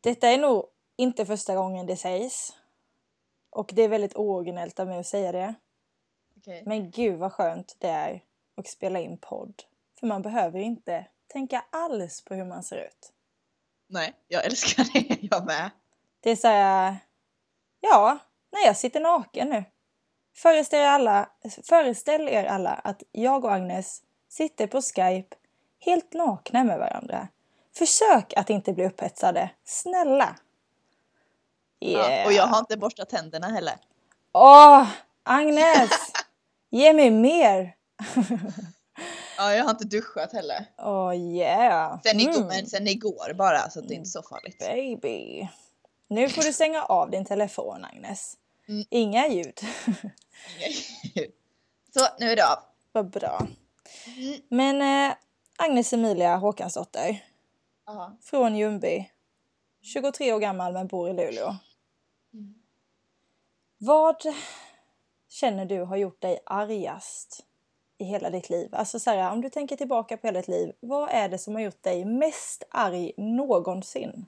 Detta är nog inte första gången det sägs. Och det är väldigt ooriginellt av mig att säga det. Okej. Men gud vad skönt det är att spela in podd. För man behöver inte tänka alls på hur man ser ut. Nej, jag älskar det. Jag med. Det är så här, ja, nej jag sitter naken nu. Föreställ er, alla, föreställ er alla att jag och Agnes sitter på Skype helt nakna med varandra. Försök att inte bli upphetsade. Snälla! Ja, och jag har inte borstat tänderna heller. Åh, Agnes! Ge mig mer! Ja, jag har inte duschat heller. Åh yeah! Sen, igår, Mm, men sen igår bara, så det är inte så farligt. Baby! Nu får du stänga av din telefon, Agnes. Mm. Inga ljud. Så, nu är det av. Vad bra. Mm. Men eh, Agnes Emilia Håkansdotter Aha. från Ljungby. 23 år gammal men bor i Luleå. Mm. Vad känner du har gjort dig argast i hela ditt liv? Alltså så här, om du tänker tillbaka på hela ditt liv. Vad är det som har gjort dig mest arg någonsin?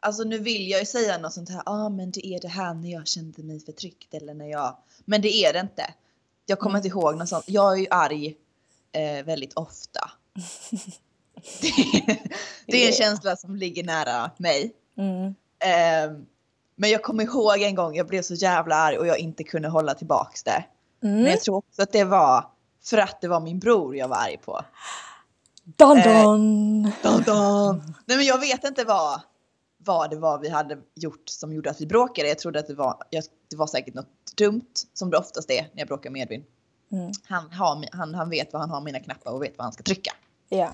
Alltså nu vill jag ju säga något sånt här, ja ah, men det är det här när jag kände mig förtryckt eller när jag, men det är det inte. Jag kommer inte ihåg något sånt. Jag är ju arg eh, väldigt ofta. det, det är en känsla som ligger nära mig. Mm. Ehm, men jag kommer ihåg en gång jag blev så jävla arg och jag inte kunde hålla tillbaks det. Men Mm. jag tror också att det var för att det var min bror jag var arg på. Dun, Eh, dun. Dun, dun. Nej men jag vet inte vad, vad det var vi hade gjort som gjorde att vi bråkade. Jag trodde att det var, jag, det var säkert något dumt som det oftast är när jag bråkar med Edvin. Mm. Han, har, han, han vet vad han har mina knappar och vet vad han ska trycka. Ja.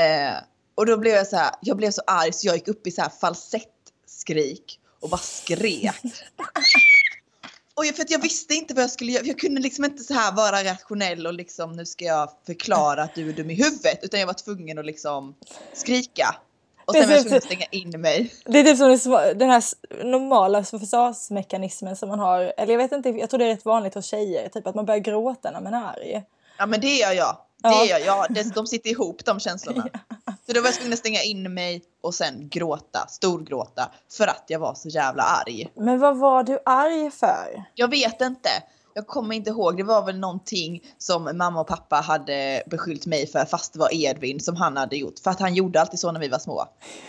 Eh, och då blev jag så här, jag blev så arg så jag gick upp i så här falsettskrik och bara skrek. och jag, för att jag visste inte vad jag skulle göra. Jag kunde liksom inte så här vara rationell och liksom nu ska jag förklara att du är dum i huvudet. Utan jag var tvungen att liksom skrika. Och sen var jag tvungen att stänga in mig. Det är typ som den här normala försvarsmekanismen som man har. Eller jag vet inte, jag tror det är rätt vanligt hos tjejer. Typ att man börjar gråta när man är arg. Ja men det gör jag. Det Ja. gör jag. Det, de sitter ihop de känslorna. Så då var jag tvungen att stänga in mig och sen gråta, storgråta. För att jag var så jävla arg. Men vad var du arg för? Jag vet inte. Jag kommer inte ihåg. Det var väl någonting som mamma och pappa hade beskyllt mig för fast det var Edvin som han hade gjort. För att han gjorde alltid så när vi var små.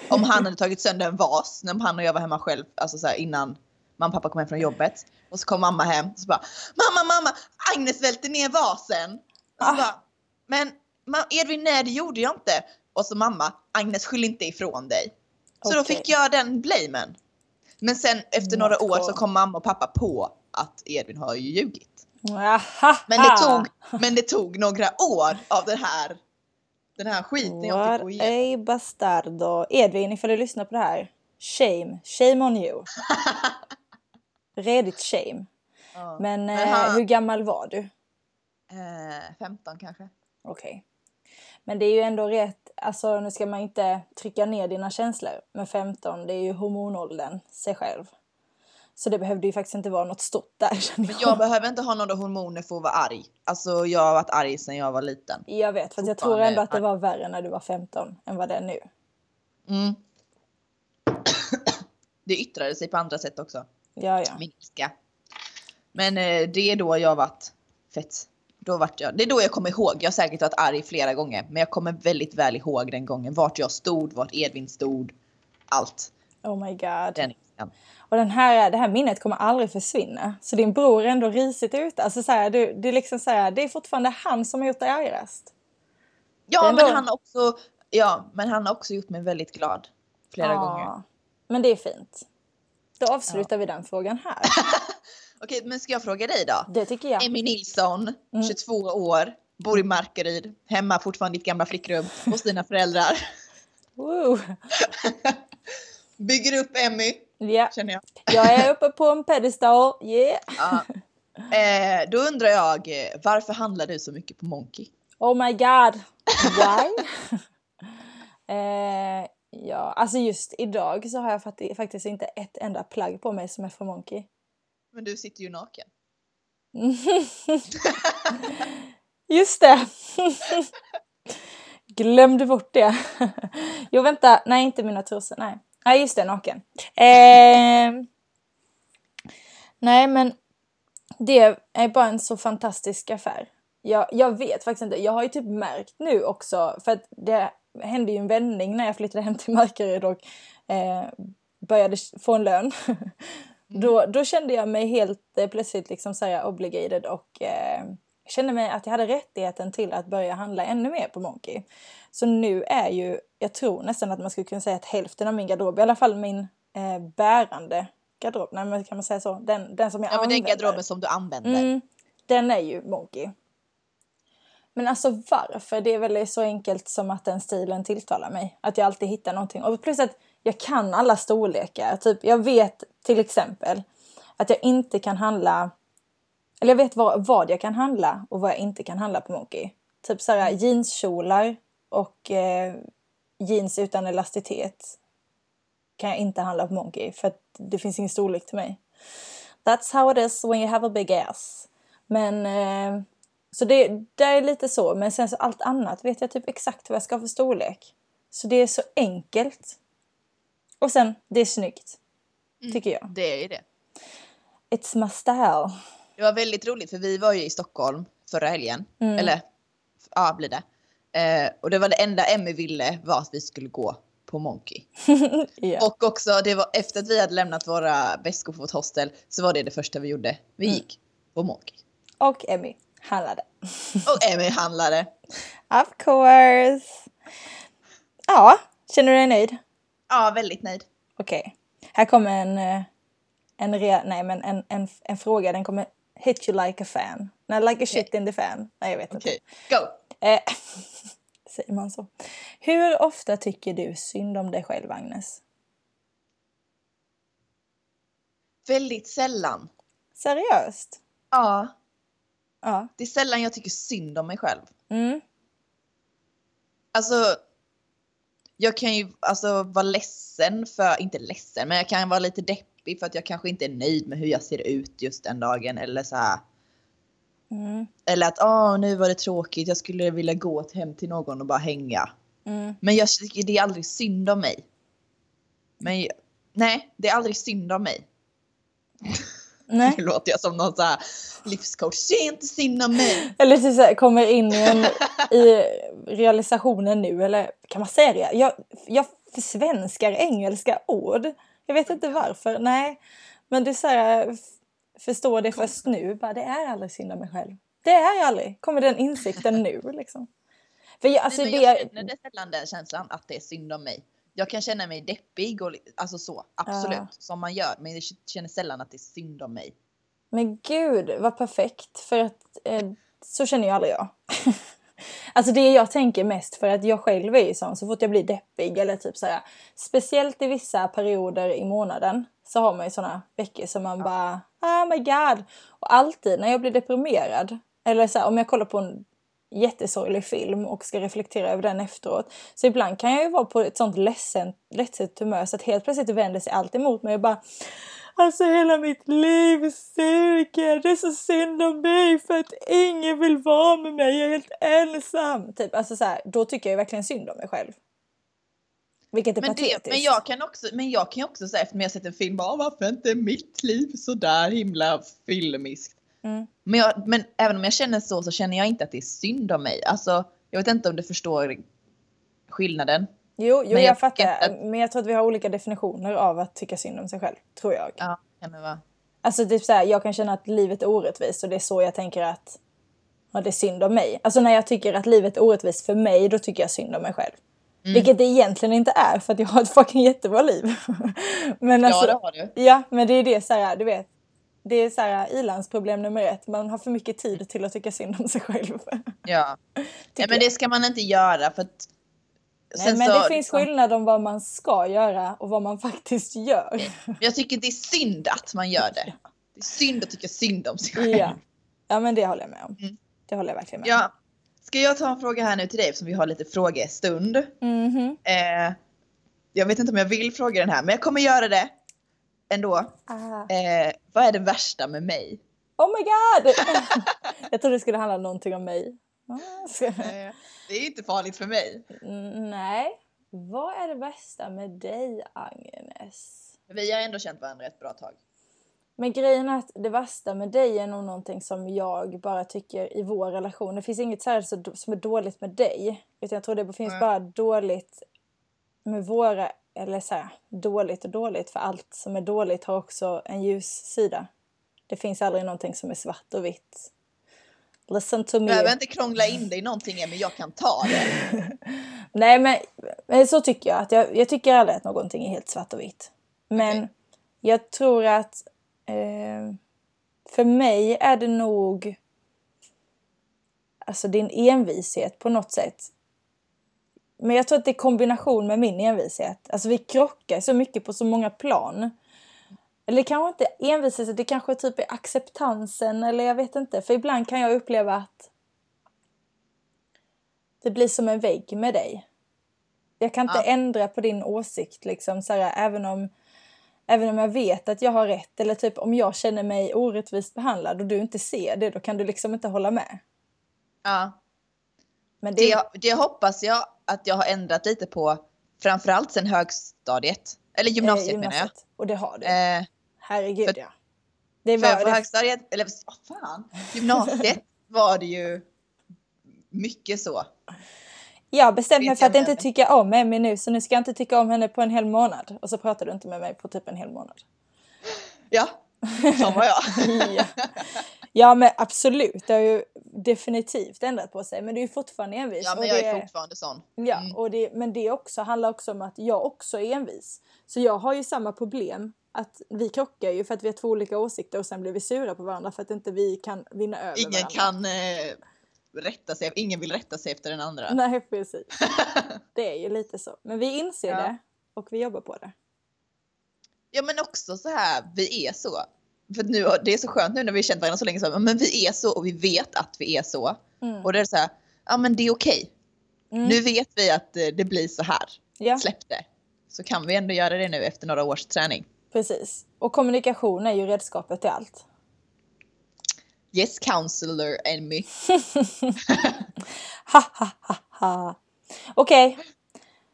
Om han hade tagit sönder en vas när han och jag var hemma själv, alltså så innan mamma och pappa kom hem från jobbet. Och så kom mamma hem och så bara Mamma, mamma, Agnes välte ner vasen. Och så Ah. bara, men Edvin, nej det gjorde jag inte. Och så mamma, Agnes skyll inte ifrån dig. Så då Okej. fick jag den blamen. Men sen efter några Not år cool. så kom mamma och pappa på att Edvin har ju ljugit. Men det tog, men det tog några år av den här, den här skiten jag fick gå igenom. a bastardo. Edvin, ifall du lyssnar på det här. Shame. Shame on you. Redigt shame. Ja. Men, Men eh, han- hur gammal var du? Eh, 15 kanske. Okej. Men det är ju ändå rätt, alltså nu ska man inte trycka ner dina känslor. Men 15, det är ju hormonåldern, sig själv. Så det behövde ju faktiskt inte vara något stort där Men jag. jag behöver inte ha några hormoner för att vara arg. Alltså jag har varit arg sedan jag var liten. Jag vet, för jag tror ändå att det var värre när du var 15 än vad det är nu. Mm. Det yttrade sig på andra sätt också. Ja, ja. Men eh, det är då jag varit fett. Då vart jag, det är då jag kommer ihåg. Jag har säkert varit arg flera gånger. Men jag kommer väldigt väl ihåg den gången. Vart jag stod, vart Edvin stod. Allt. Oh my god. Den. Och den här, det här minnet kommer aldrig försvinna. Så din bror är ändå risigt ute. Alltså så här, du, det, är liksom så här, det är fortfarande han som har gjort dig argast. Ja, ändå- men han har också, ja, men han har också gjort mig väldigt glad. Flera Ja, gånger. Men det är fint. Då avslutar vi den frågan här. Okej, men ska jag fråga dig då? Det tycker jag. Emmy Nilsson, Mm. 22 år, bor i Markaryd, hemma fortfarande i ditt gamla flickrum hos dina föräldrar. Woo. Bygger upp Emmy, Ja, känner jag. jag är uppe på en pedestal. Yeah. Ja. Eh, då undrar jag, varför handlar du så mycket på Monkey? Oh my god. Why? eh, ja, alltså just idag så har jag fakt- faktiskt inte ett enda plagg på mig som är för Monkey. Men du sitter ju naken. Just det! Glömde bort det. jo vänta, nej inte mina trosor, nej. Nej just det, naken. Eh, nej men det är bara en så fantastisk affär. Jag, jag vet faktiskt inte, jag har ju typ märkt nu också för att det hände ju en vändning när jag flyttade hem till Markaryd och eh, började få en lön. Då, då kände jag mig helt eh, plötsligt liksom så här obligated och eh, kände mig att jag hade rättigheten till att börja handla ännu mer på Monkey. Så nu är ju, jag tror nästan att man skulle kunna säga att hälften av min garderob, i alla fall min eh, bärande garderob, nej men kan man säga så, den, den som jag ja, använder. Ja men den garderoben som du använder. Mm, den är ju Monkey. Men alltså varför? Det är väl så enkelt som att den stilen tilltalar mig. Att jag alltid hittar någonting. Och plus att jag kan alla storlekar. Typ, jag vet till exempel att jag inte kan handla... Eller jag vet vad, vad jag kan handla och vad jag inte kan handla på Monkey. Typ såhär jeanskjolar och eh, jeans utan elastitet kan jag inte handla på Monkey för att det finns ingen storlek till mig. That's how it is when you have a big ass. Men eh, så det, det är lite så, men sen så allt annat vet jag typ exakt vad jag ska ha för storlek. Så det är så enkelt. Och sen, det är snyggt. Mm, tycker jag. Det är det. It's my style. Det var väldigt roligt för vi var ju i Stockholm förra helgen. Mm. Eller, ja blir det. Eh, och det var det enda Emmy ville var att vi skulle gå på Monkey. yeah. Och också, det var efter att vi hade lämnat våra väskor på vårt hostel så var det det första vi gjorde. Vi mm. gick på Monkey. Och Emmy handlade. Och Emmy handlade. of course. Ja, känner du dig nöjd? Ja, väldigt nöjd. Okej. Okay. Här kommer en, eh, en, rea, nej, men en, en, en fråga. Den kommer hit you like a fan. Nej, like a shit okay. in the fan. Nej, jag vet okay. inte. Go! Eh, säger man så. Hur ofta tycker du synd om dig själv, Agnes? Väldigt sällan. Seriöst? Ja. Ja. Det är sällan jag tycker synd om mig själv. Mm. Alltså, jag kan ju alltså vara ledsen för, inte ledsen, men jag kan vara lite deppig för att jag kanske inte är nöjd med hur jag ser ut just den dagen eller så här. Mm. Eller att åh, nu var det tråkigt, jag skulle vilja gå hem till någon och bara hänga. Mm. Men jag det är aldrig synd om mig. Men nej, det är aldrig synd om mig. Nej. Nu låter jag som någon så här livscoach. Är inte synd om mig. Eller typ så här, kommer in i, en, i realisationen nu. Eller kan man säga det? Jag, jag försvenskar engelska ord. Jag vet inte varför. Nej. Men är så här, förstår det först nu. Bara, det är aldrig synd om mig själv. Det är aldrig. Kommer den insikten nu liksom. För jag, alltså, Nej, jag det... känner det sällan den känslan att det är synd om mig jag kan känna mig deppig och alltså så, absolut, ja. som man gör. Men jag känner sällan att det är synd om mig. Men gud, vad perfekt. För att eh, så känner ju aldrig jag. alltså det jag tänker mest för att jag själv är ju sån, så fort jag blir deppig eller typ såhär, speciellt i vissa perioder i månaden så har man ju såna veckor som man ja. bara, oh my god. Och alltid när jag blir deprimerad, eller så här, om jag kollar på en jättesorglig film och ska reflektera över den efteråt. Så ibland kan jag ju vara på ett sånt ledsen, ledset humör så att helt plötsligt vänder sig allt emot mig och bara Alltså hela mitt liv suger, det är så synd om mig för att ingen vill vara med mig, jag är helt ensam. Typ, alltså så här, då tycker jag verkligen synd om mig själv. Vilket är men patetiskt. Det, men, jag kan också, men jag kan också säga efter att jag sett en film, bara, varför inte mitt liv så där himla filmiskt? Mm. Men, jag, men även om jag känner så så känner jag inte att det är synd om mig. Alltså, jag vet inte om du förstår skillnaden. Jo, jo jag, jag fattar. Att... Men jag tror att vi har olika definitioner av att tycka synd om sig själv. Tror jag. Ja, kan det vara. Alltså typ så här, jag kan känna att livet är orättvist och det är så jag tänker att ja, det är synd om mig. Alltså när jag tycker att livet är orättvist för mig, då tycker jag synd om mig själv. Mm. Vilket det egentligen inte är för att jag har ett fucking jättebra liv. men alltså, ja, det har du. Ja, men det är det så här, du vet det är så här ilandsproblem nummer ett. Man har för mycket tid till att tycka synd om sig själv. Ja, ja men det ska man inte göra för att Nej, men så, det finns skillnad om vad man ska göra och vad man faktiskt gör. Jag tycker det är synd att man gör det. Det är synd att tycka synd om sig själv. Ja, ja men det håller jag med om. Mm. Det håller jag verkligen med ja. om. Ska jag ta en fråga här nu till dig eftersom vi har lite frågestund. Mm -hmm. eh, jag vet inte om jag vill fråga den här men jag kommer göra det ändå. Eh, vad är det värsta med mig? Oh my god! jag trodde det skulle handla någonting om mig. Ah, Eh, Det är inte farligt för mig. Mm, Nej. Vad är det bästa med dig, Agnes? Vi har ändå känt varandra ett bra tag. Men grejen är att det värsta med dig är nog någonting som jag bara tycker i vår relation. Det finns inget så- som är dåligt med dig. Utan jag tror det finns Nej. bara dåligt med våra, eller så här, dåligt och dåligt. För allt som är dåligt har också en ljus sida. Det finns aldrig någonting som är svart och vitt. Listen to Du me. behöver inte krångla in dig i någonting men jag kan ta det. Nej men, men så tycker jag. att jag, jag tycker aldrig att någonting är helt svart och vitt. Men Okej. jag tror att eh, för mig är det nog alltså din envishet på något sätt. Men jag tror att det är kombination med min envishet. Alltså vi krockar så mycket på så många plan. Eller kanske inte envishet, det kanske typ är acceptansen eller jag vet inte. För ibland kan jag uppleva att det blir som en vägg med dig. Jag kan inte Ja. ändra på din åsikt liksom så här, även om Även om jag vet att jag har rätt eller typ om jag känner mig orättvist behandlad och du inte ser det då kan du liksom inte hålla med. Ja. Men det, Det, det hoppas jag att jag har ändrat lite på. Framförallt sen högstadiet. Eller gymnasiet, eh, menar jag. Och det har du. Eh, Herregud för- ja. Det för var på det. högstadiet, eller vad fan, gymnasiet var det ju mycket så. Jag har bestämt mig för att inte tycka om Emmy nu så nu ska jag inte tycka om henne på en hel månad. Och så pratar du inte med mig på typ en hel månad. Ja, så var jag. ja. Ja men absolut, det har ju definitivt ändrat på sig men det är ju fortfarande envis. Ja, men jag är fortfarande sån. Ja, Mm. och det, men det också handlar också om att jag också är envis. Så jag har ju samma problem. Att vi krockar ju för att vi har två olika åsikter och sen blir vi sura på varandra för att inte vi kan vinna över Ingen varandra. kan eh, rätta sig, ingen vill rätta sig efter den andra. Nej, precis. Det är ju lite så. Men vi inser Ja. det och vi jobbar på det. Ja men också så här, vi är så. För nu, det är så skönt nu när vi känt varandra så länge så, men vi är så och vi vet att vi är så. Mm. Och det är så här, ja men det är okej. Mm. Nu vet vi att eh, det blir så här. Ja, Släpp det. Så kan vi ändå göra det nu efter några års träning. precis. Och kommunikation är ju redskapet till allt. Yes counselor and me. Ha, ha, ha, ha. Okej,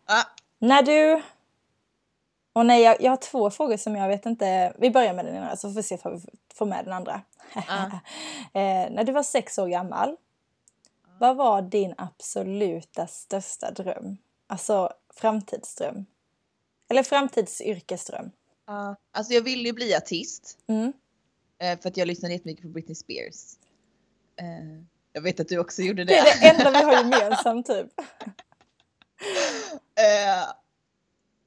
Ah, När du... Och nej, jag, jag har två frågor som jag vet inte... Vi börjar med den ena så får vi se om vi får med den andra. Ja. eh, när du var sex år gammal, vad var din absoluta största dröm? Alltså framtidsdröm. Eller framtidsyrkesdröm. ah. Alltså jag ville ju bli artist. Mm. eh, För att jag lyssnade jättemycket på Britney Spears. Eh, Jag vet att du också gjorde Det är det. det enda vi har gemensamt typ.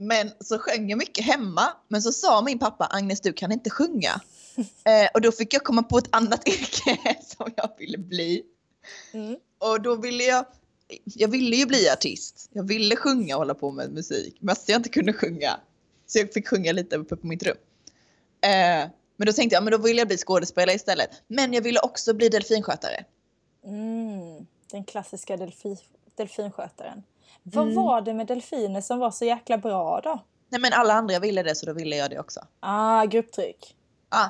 Men så sjöng jag mycket hemma. Men så sa min pappa Agnes du kan inte sjunga. Eh, Och då fick jag komma på ett annat yrke som jag ville bli. Mm. Och då ville jag, jag ville ju bli artist. Jag ville sjunga och hålla på med musik. Men jag inte kunde sjunga. Så jag fick sjunga lite uppe på mitt rum. Eh, men då tänkte jag, men då ville jag bli skådespelare istället. Men jag ville också bli delfinskötare. Mm. Den klassiska delfi, delfinskötaren. Vad Mm. var det med delfiner som var så jäkla bra då? Nej men alla andra ville det så då ville jag det också. Ah, grupptryck. Ah,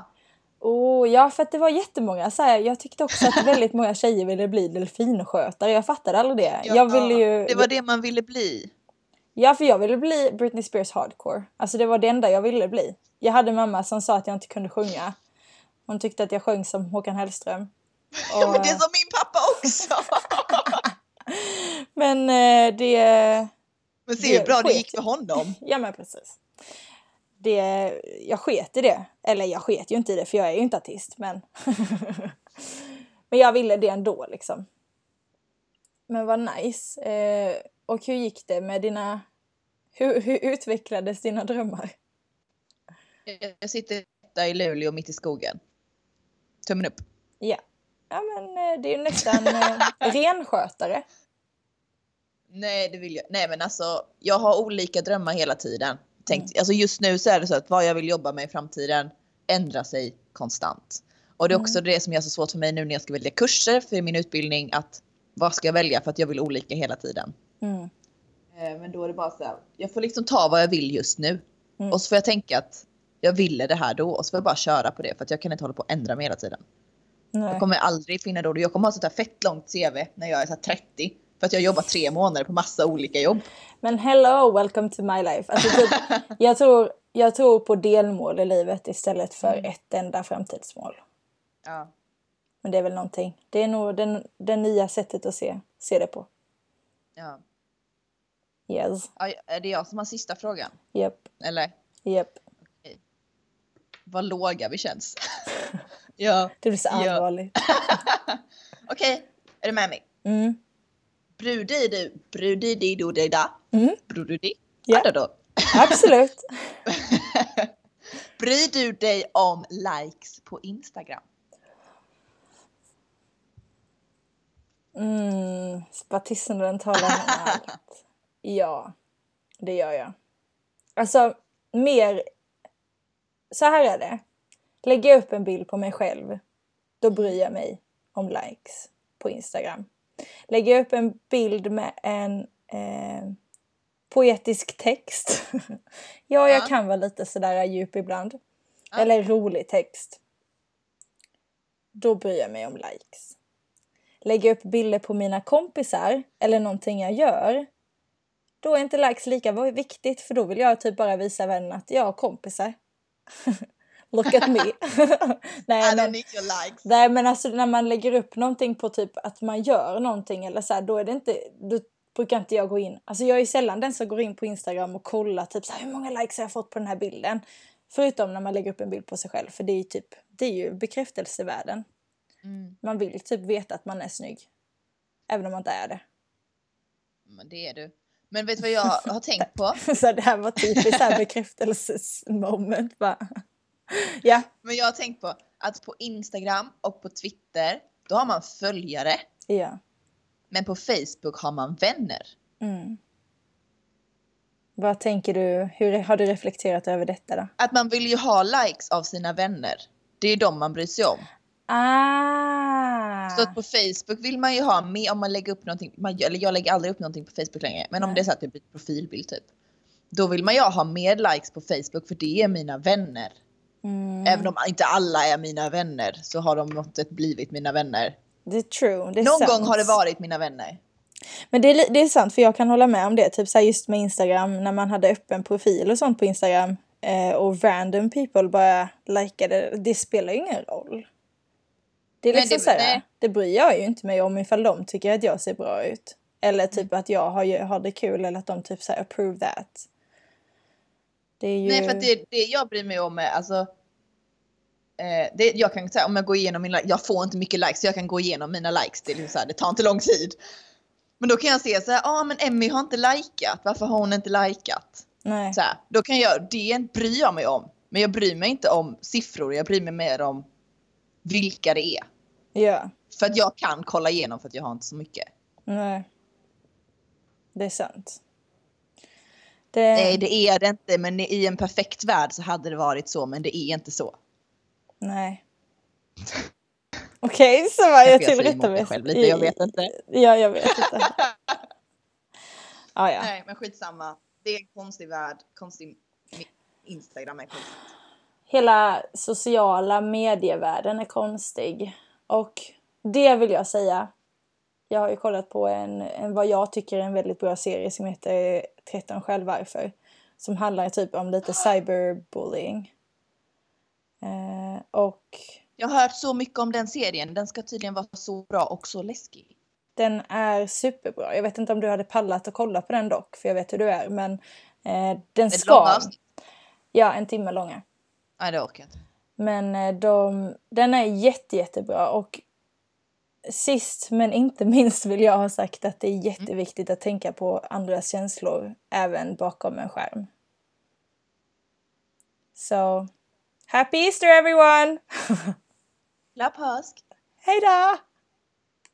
Oh, ja, för att det var jättemånga. Så här, jag tyckte också att väldigt många tjejer ville bli delfinskötare. Jag fattade aldrig det. ja, jag ville ju... Det var det man ville bli. Ja, för jag ville bli Britney Spears hardcore. Alltså det var det enda jag ville bli. Jag hade mamma som sa att jag inte kunde sjunga. Hon tyckte att jag sjöng som Håkan Hellström. Ja, men Och, det är som min pappa också. men eh, det... men se hur Det bra det gick för honom. Ja, men precis. Det, jag sket i det. Eller jag sket ju inte i det för jag är ju inte artist. Men, men jag ville det ändå liksom. Men vad nice. Eh, och hur gick det med dina... Hur, hur utvecklades dina drömmar? Jag sitter där i Luleå mitt i skogen. Tummen upp. Ja. Ja men eh, det är ju nästan eh, renskötare. Nej, det vill jag. Nej, men alltså, jag har olika drömmar hela tiden. Tänkt, Mm. alltså just nu så är det så att vad jag vill jobba med i framtiden ändrar sig konstant. Och det är också det som gör så svårt för mig nu när jag ska välja kurser för min utbildning att vad ska jag välja för att jag vill olika hela tiden. Mm. Eh, Men då är det bara så här, jag får liksom ta vad jag vill just nu. Mm. Och så får jag tänka att jag ville det här då och så får jag bara köra på det för att jag kan inte hålla på att ändra mig hela tiden. Nej. Jag kommer aldrig finna då. Jag kommer ha sånt här fett långt CV när jag är så här 30. För att jag jobbar tre månader på massa olika jobb. Men hello, welcome to my life. Alltså typ, jag, tror, jag tror på delmål i livet istället för Mm. ett enda framtidsmål. Ja. Men det är väl någonting. Det är nog den, det nya sättet att se, se det på. ja. Yes. Ja, Är det jag som har sista frågan? Japp. Eller? Japp. Vad låga vi känns. ja. Det blir så allvarligt. Okej, är du med mig? Mm. Brudi du, brudi di do da. Mm. Brudi. Ja. Ja. Då. Absolut. Bryr du dig om likes på Instagram? Mm. Spartisten talar om allt. Ja, det gör jag. Alltså, mer... Så här är det. Lägger jag upp en bild på mig själv, då bryr jag mig om likes på Instagram. Lägger jag upp en bild med en eh, poetisk text. ja, jag Ja. kan vara lite sådär djup ibland. Ja. Eller rolig text. Då bryr jag mig om likes. Lägger jag upp bilder på mina kompisar eller någonting jag gör. Då är inte likes lika viktigt för då vill jag typ bara visa vännen att jag har kompisar. Look at me. Nej, I men, likes. nej men alltså när man lägger upp någonting på typ att man gör någonting eller så här, då är det inte, då brukar inte jag gå in. Alltså jag är sällan den som går in på Instagram och kollar typ så här, hur många likes har jag fått på den här bilden. Förutom när man lägger upp en bild på sig själv för det är ju typ, det är ju bekräftelsevärden. Mm, Man vill typ veta att man är snygg. Även om man inte är det. men det är du. Men vet du vad jag har tänkt på? Så det här var typiskt här bekräftelsesmoment bara. Ja, Men jag har tänkt på att på Instagram och på Twitter, då har man följare. ja. Men på Facebook har man vänner. Mm. Vad tänker du, hur har du reflekterat över detta då? Att man vill ju ha likes av sina vänner. Det är ju de man bryr sig om. Ah! Så att på Facebook vill man ju ha med om man lägger upp någonting. Man, eller jag lägger aldrig upp någonting på Facebook längre. Men om Nej. det är så att det blir profilbild typ. Då vill man ju ha mer likes på Facebook för det är mina vänner. Mm. Även om inte alla är mina vänner så har de sätt blivit mina vänner. Det är true. Det är Någon sant. gång har det varit mina vänner. Men det är, det är sant, för jag kan hålla med om det. Typ så här just med Instagram, när man hade öppen profil och sånt på Instagram eh, och random people bara likade, det spelar ju ingen roll. Det är Nej, liksom det- så här, nej. det bryr jag ju inte mig om ifall de tycker att jag ser bra ut. Eller typ Mm. att jag har, har det kul eller att de typ så här approve that. Det är ju... Nej för det, det jag bryr mig om är alltså. Eh, det, jag kan säga om jag går igenom mina, jag får inte mycket likes så jag kan gå igenom mina likes. Det, är liksom så här, det tar inte lång tid. Men då kan jag se så här, ja ah, men Emmy har inte likat, varför har hon inte likat? Nej. Så här, då kan jag, det bryr jag mig om. Men jag bryr mig inte om siffror, jag bryr mig mer om vilka det är. Ja. För att jag kan kolla igenom för att jag har inte så mycket. Nej. Det är sant. Det... Nej det är det inte men i en perfekt värld så hade det varit så men det är inte så. Nej. Okej, så var jag jag tillrättar mig. själv lite, jag vet inte. Ja, jag vet inte. ah, ja. Nej men skitsamma. Det är en konstig värld. Konstig... Instagram är konstigt. Hela sociala medievärlden är konstig. Och det vill jag säga. Jag har ju kollat på en, en vad jag tycker är en väldigt bra serie som heter 13 skäl varför. Som handlar typ om lite cyberbullying. Eh, och Jag har hört så mycket om den serien. Den ska tydligen vara så bra och så läskig. Den är superbra. Jag vet inte om du hade pallat att kolla på den dock, för jag vet hur du är. Men eh, den ska... Ja, en timme långa. Nej det orkar jag inte. Men eh, de, den är jätte, jättebra. Och sist men inte minst vill jag ha sagt att det är jätteviktigt att tänka på andras känslor även bakom en skärm. Så, happy Easter everyone! Glad påsk! Hej då!